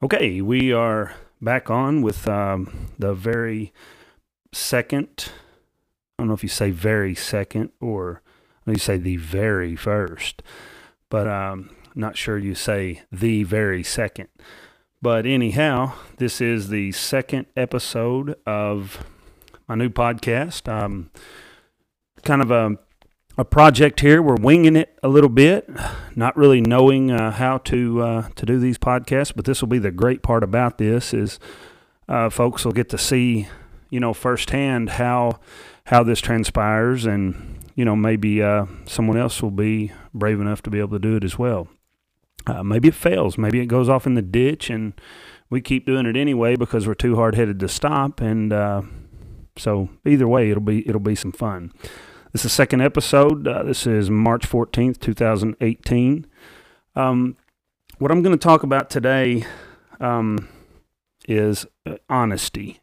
Okay, we are back on with um, the very second. I don't know if you say very second or you say the very first, but um, not sure you say the very second. But anyhow, this is the second episode of my new podcast. Um, kind of a a project here. We're winging it a little bit, not really knowing uh, how to uh, to do these podcasts. But this will be the great part about this is uh, folks will get to see, you know, firsthand how how this transpires, and you know maybe uh, someone else will be brave enough to be able to do it as well. Uh, maybe it fails. Maybe it goes off in the ditch, and we keep doing it anyway because we're too hard headed to stop. And uh, so either way, it'll be it'll be some fun. This is the second episode. Uh, this is March 14th, 2018. Um, what I'm going to talk about today um, is uh, honesty.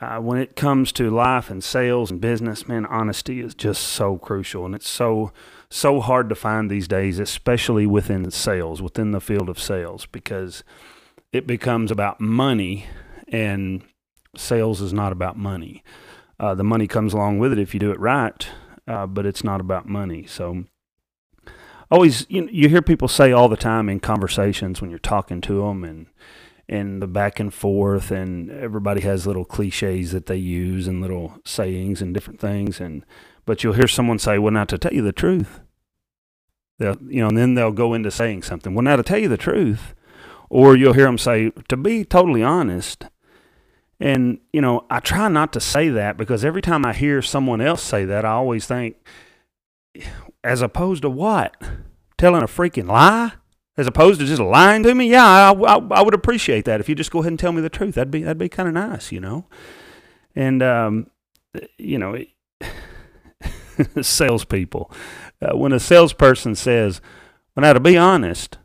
Uh, when it comes to life and sales and business, man, honesty is just so crucial, and it's so so hard to find these days, especially within sales, within the field of sales, because it becomes about money, and sales is not about money. Uh, the money comes along with it if you do it right, uh, but it's not about money. So, always you, you hear people say all the time in conversations when you're talking to them and and the back and forth and everybody has little cliches that they use and little sayings and different things and but you'll hear someone say well now to tell you the truth they'll you know and then they'll go into saying something well now to tell you the truth or you'll hear them say to be totally honest and, you know, I try not to say that because every time I hear someone else say that, I always think, as opposed to what? Telling a freaking lie? As opposed to just lying to me? Yeah, I, I, I would appreciate that if you just go ahead and tell me the truth. That'd be that'd be kind of nice, you know. And um, you know, salespeople. Uh, when a salesperson says, "Well, now to be honest,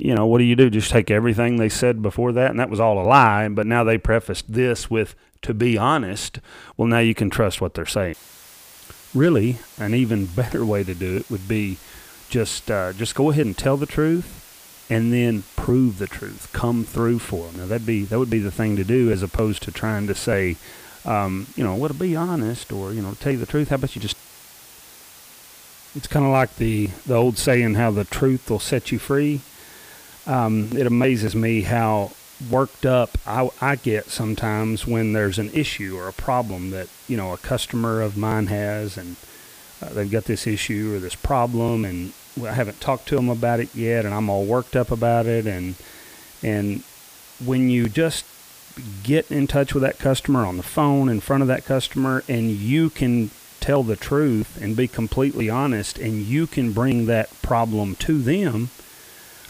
you know, what do you do? Just take everything they said before that, and that was all a lie. But now they prefaced this with, to be honest. Well, now you can trust what they're saying. Really, an even better way to do it would be just uh, just go ahead and tell the truth, and then prove the truth. Come through for them. Now that'd be that would be the thing to do, as opposed to trying to say, um, you know, well, to be honest, or you know, tell you the truth. How about you just it's kind of like the the old saying, how the truth will set you free um, it amazes me how worked up I, I, get sometimes when there's an issue or a problem that you know a customer of mine has and uh, they've got this issue or this problem and I haven't talked to them about it yet and I'm all worked up about it and and when you just get in touch with that customer on the phone in front of that customer and you can tell the truth and be completely honest and you can bring that problem to them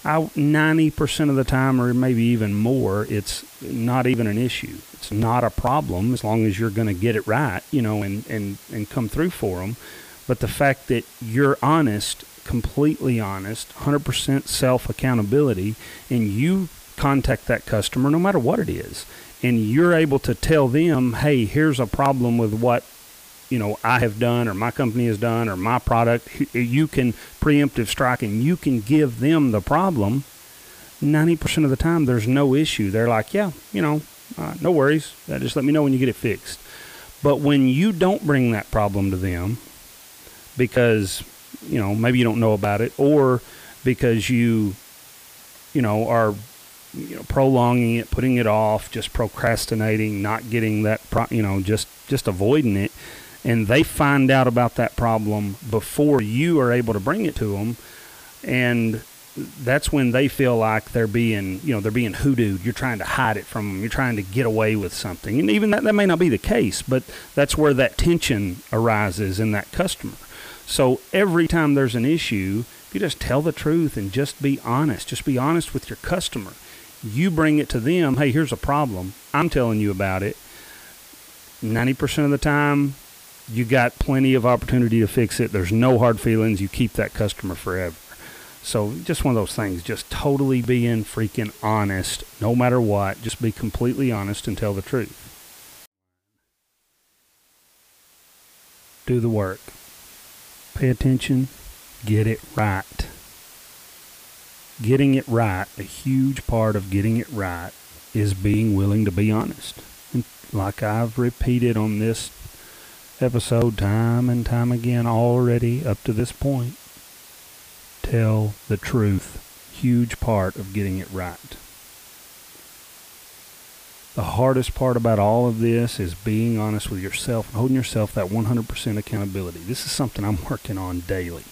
I, 90% of the time, or maybe even more, it's not even an issue. It's not a problem as long as you're going to get it right, you know, and, and, and come through for them. But the fact that you're honest, completely honest, 100% self accountability, and you contact that customer no matter what it is, and you're able to tell them, hey, here's a problem with what you know I have done or my company has done or my product you can preemptive strike and you can give them the problem 90% of the time there's no issue. They're like yeah you know uh, no worries. Uh, just let me know when you get it fixed. But when you don't bring that problem to them because you know maybe you don't know about it or because you you know are you know prolonging it putting it off just procrastinating not getting that pro- you know just just avoiding it and they find out about that problem before you are able to bring it to them and that's when they feel like they're being you know they're being hoodooed. You're trying to hide it from them you're trying to get away with something. And even that that may not be the case but that's where that tension arises in that customer. So every time there's an issue if you just tell the truth and just be honest just be honest with your customer. You bring it to them hey here's a problem. I'm telling you about it. 90% of the time you got plenty of opportunity to fix it. There's no hard feelings. You keep that customer forever. So just one of those things. Just totally being freaking honest, no matter what. Just be completely honest and tell the truth. Do the work. Pay attention. Get it right. getting it right, a huge part of getting it right is being willing to be honest. And like I've repeated on this episode time and time again already up to this point, tell the truth. Huge part of getting it right. The hardest part about all of this is being honest with yourself and holding yourself that 100% accountability. This is something I'm working on daily.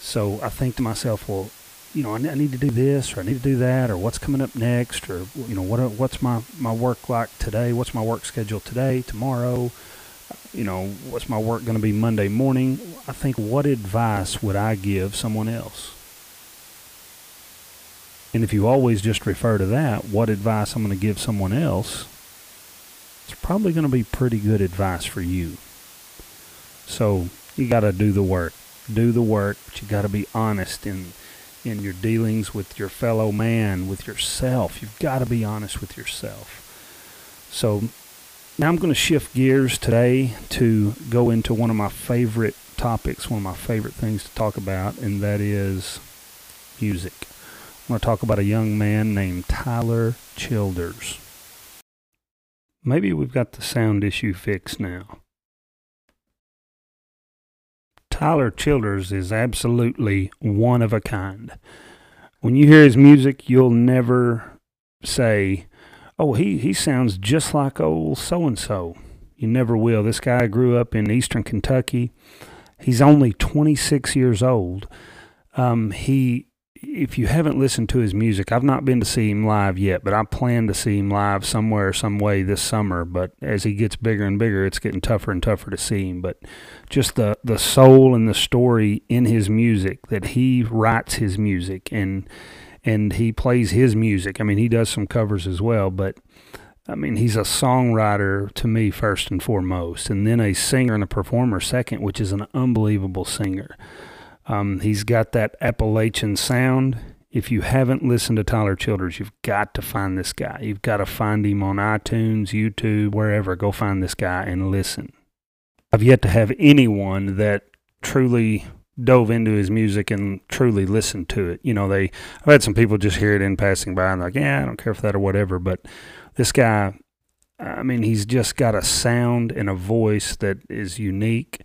So I think to myself, well, you know, I need to do this or I need to do that or what's coming up next or you know what what's my my work like today? What's my work schedule today, tomorrow? You know, what's my work going to be Monday morning? I think what advice would I give someone else? And if you always just refer to that, what advice I'm going to give someone else, it's probably going to be pretty good advice for you. So you got to do the work. Do the work, but you got to be honest in in your dealings with your fellow man, with yourself. You've got to be honest with yourself. So now I'm going to shift gears today to go into one of my favorite topics, one of my favorite things to talk about, and that is music. I'm going to talk about a young man named Tyler Childers. Maybe we've got the sound issue fixed now. Tyler Childers is absolutely one of a kind. When you hear his music, you'll never say, "Oh, he he sounds just like old so and so." You never will. This guy grew up in eastern Kentucky. He's only 26 years old. Um, he if you haven't listened to his music, I've not been to see him live yet, but I plan to see him live somewhere, some way this summer. But as he gets bigger and bigger, it's getting tougher and tougher to see him. But just the the soul and the story in his music that he writes his music and and he plays his music. I mean, he does some covers as well, but I mean, he's a songwriter to me first and foremost, and then a singer and a performer second, which is an unbelievable singer. Um, he's got that Appalachian sound. If you haven't listened to Tyler Childers, you've got to find this guy. You've got to find him on iTunes, YouTube, wherever. Go find this guy and listen. I've yet to have anyone that truly dove into his music and truly listened to it. You know, they I've had some people just hear it in passing by and like, yeah, I don't care for that or whatever. But this guy, I mean, he's just got a sound and a voice that is unique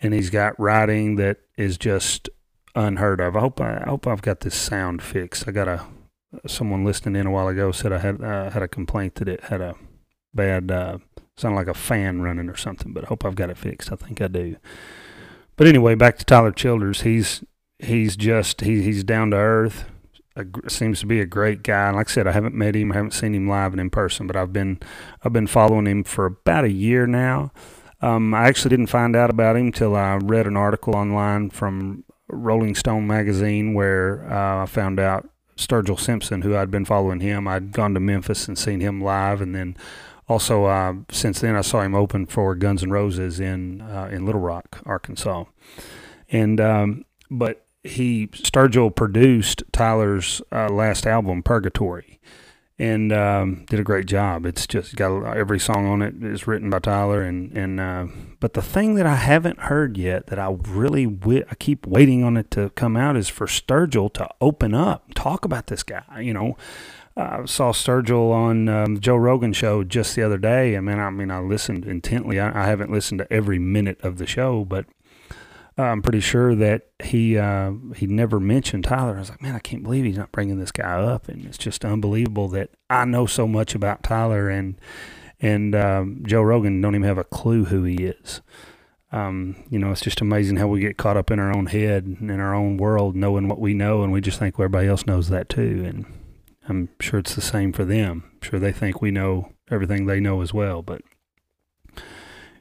and he's got writing that is just unheard of. I hope I, I hope I've got this sound fixed. I got a someone listening in a while ago said I had uh, had a complaint that it had a bad uh, sound like a fan running or something, but I hope I've got it fixed. I think I do. But anyway, back to Tyler Childers. He's he's just he, he's down to earth. A, seems to be a great guy. Like I said, I haven't met him, I haven't seen him live and in person, but I've been I've been following him for about a year now. Um, I actually didn't find out about him till I read an article online from Rolling Stone magazine where uh, I found out Sturgill Simpson, who I'd been following him. I'd gone to Memphis and seen him live, and then also uh, since then I saw him open for Guns N' Roses in uh, in Little Rock, Arkansas. And um, but he Sturgill produced Tyler's uh, last album, Purgatory and um, did a great job. It's just got every song on it is written by Tyler, and and uh, but the thing that I haven't heard yet that I really wi- I keep waiting on it to come out is for Sturgill to open up, talk about this guy. You know, I saw Sturgill on um, Joe Rogan show just the other day. I mean, I mean, I listened intently. I, I haven't listened to every minute of the show, but I'm pretty sure that he uh, he never mentioned Tyler. I was like, man, I can't believe he's not bringing this guy up, and it's just unbelievable that I know so much about Tyler and and um, Joe Rogan don't even have a clue who he is. Um, you know, it's just amazing how we get caught up in our own head and in our own world, knowing what we know, and we just think everybody else knows that too. And I'm sure it's the same for them. I'm sure they think we know everything they know as well, but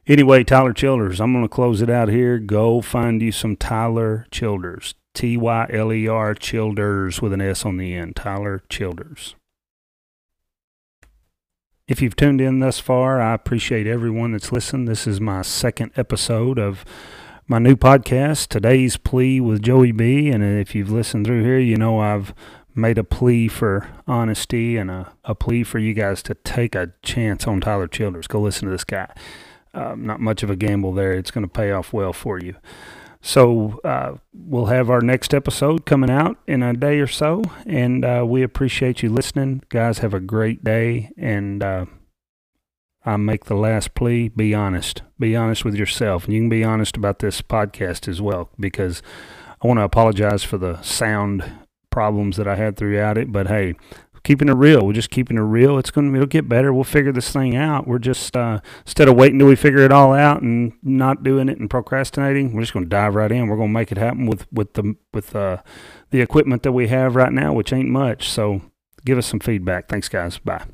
Anyway, Tyler Childers, I'm going to close it out here. Go find you some Tyler Childers. T Y L E R Childers with an S on the end. Tyler Childers. If you've tuned in thus far, I appreciate everyone that's listened. This is my second episode of my new podcast, Today's Plea with Joey B. And if you've listened through here, you know I've made a plea for honesty and a, a plea for you guys to take a chance on Tyler Childers. Go listen to this guy um, not much of a gamble there. It's going to pay off well for you. So uh, we'll have our next episode coming out in a day or so, and uh, we appreciate you listening, guys. Have a great day, and uh, I make the last plea: be honest. Be honest with yourself, and you can be honest about this podcast as well, because I want to apologize for the sound problems that I had throughout it. But hey, keeping it real. We're just keeping it real. It's to it'll get better. We'll figure this thing out. We're just uh, instead of waiting till we figure it all out and not doing it and procrastinating, we're just to dive right in. We're to make it happen with with the with uh, the equipment that we have right now, which ain't much. So give us some feedback. Thanks, guys. Bye.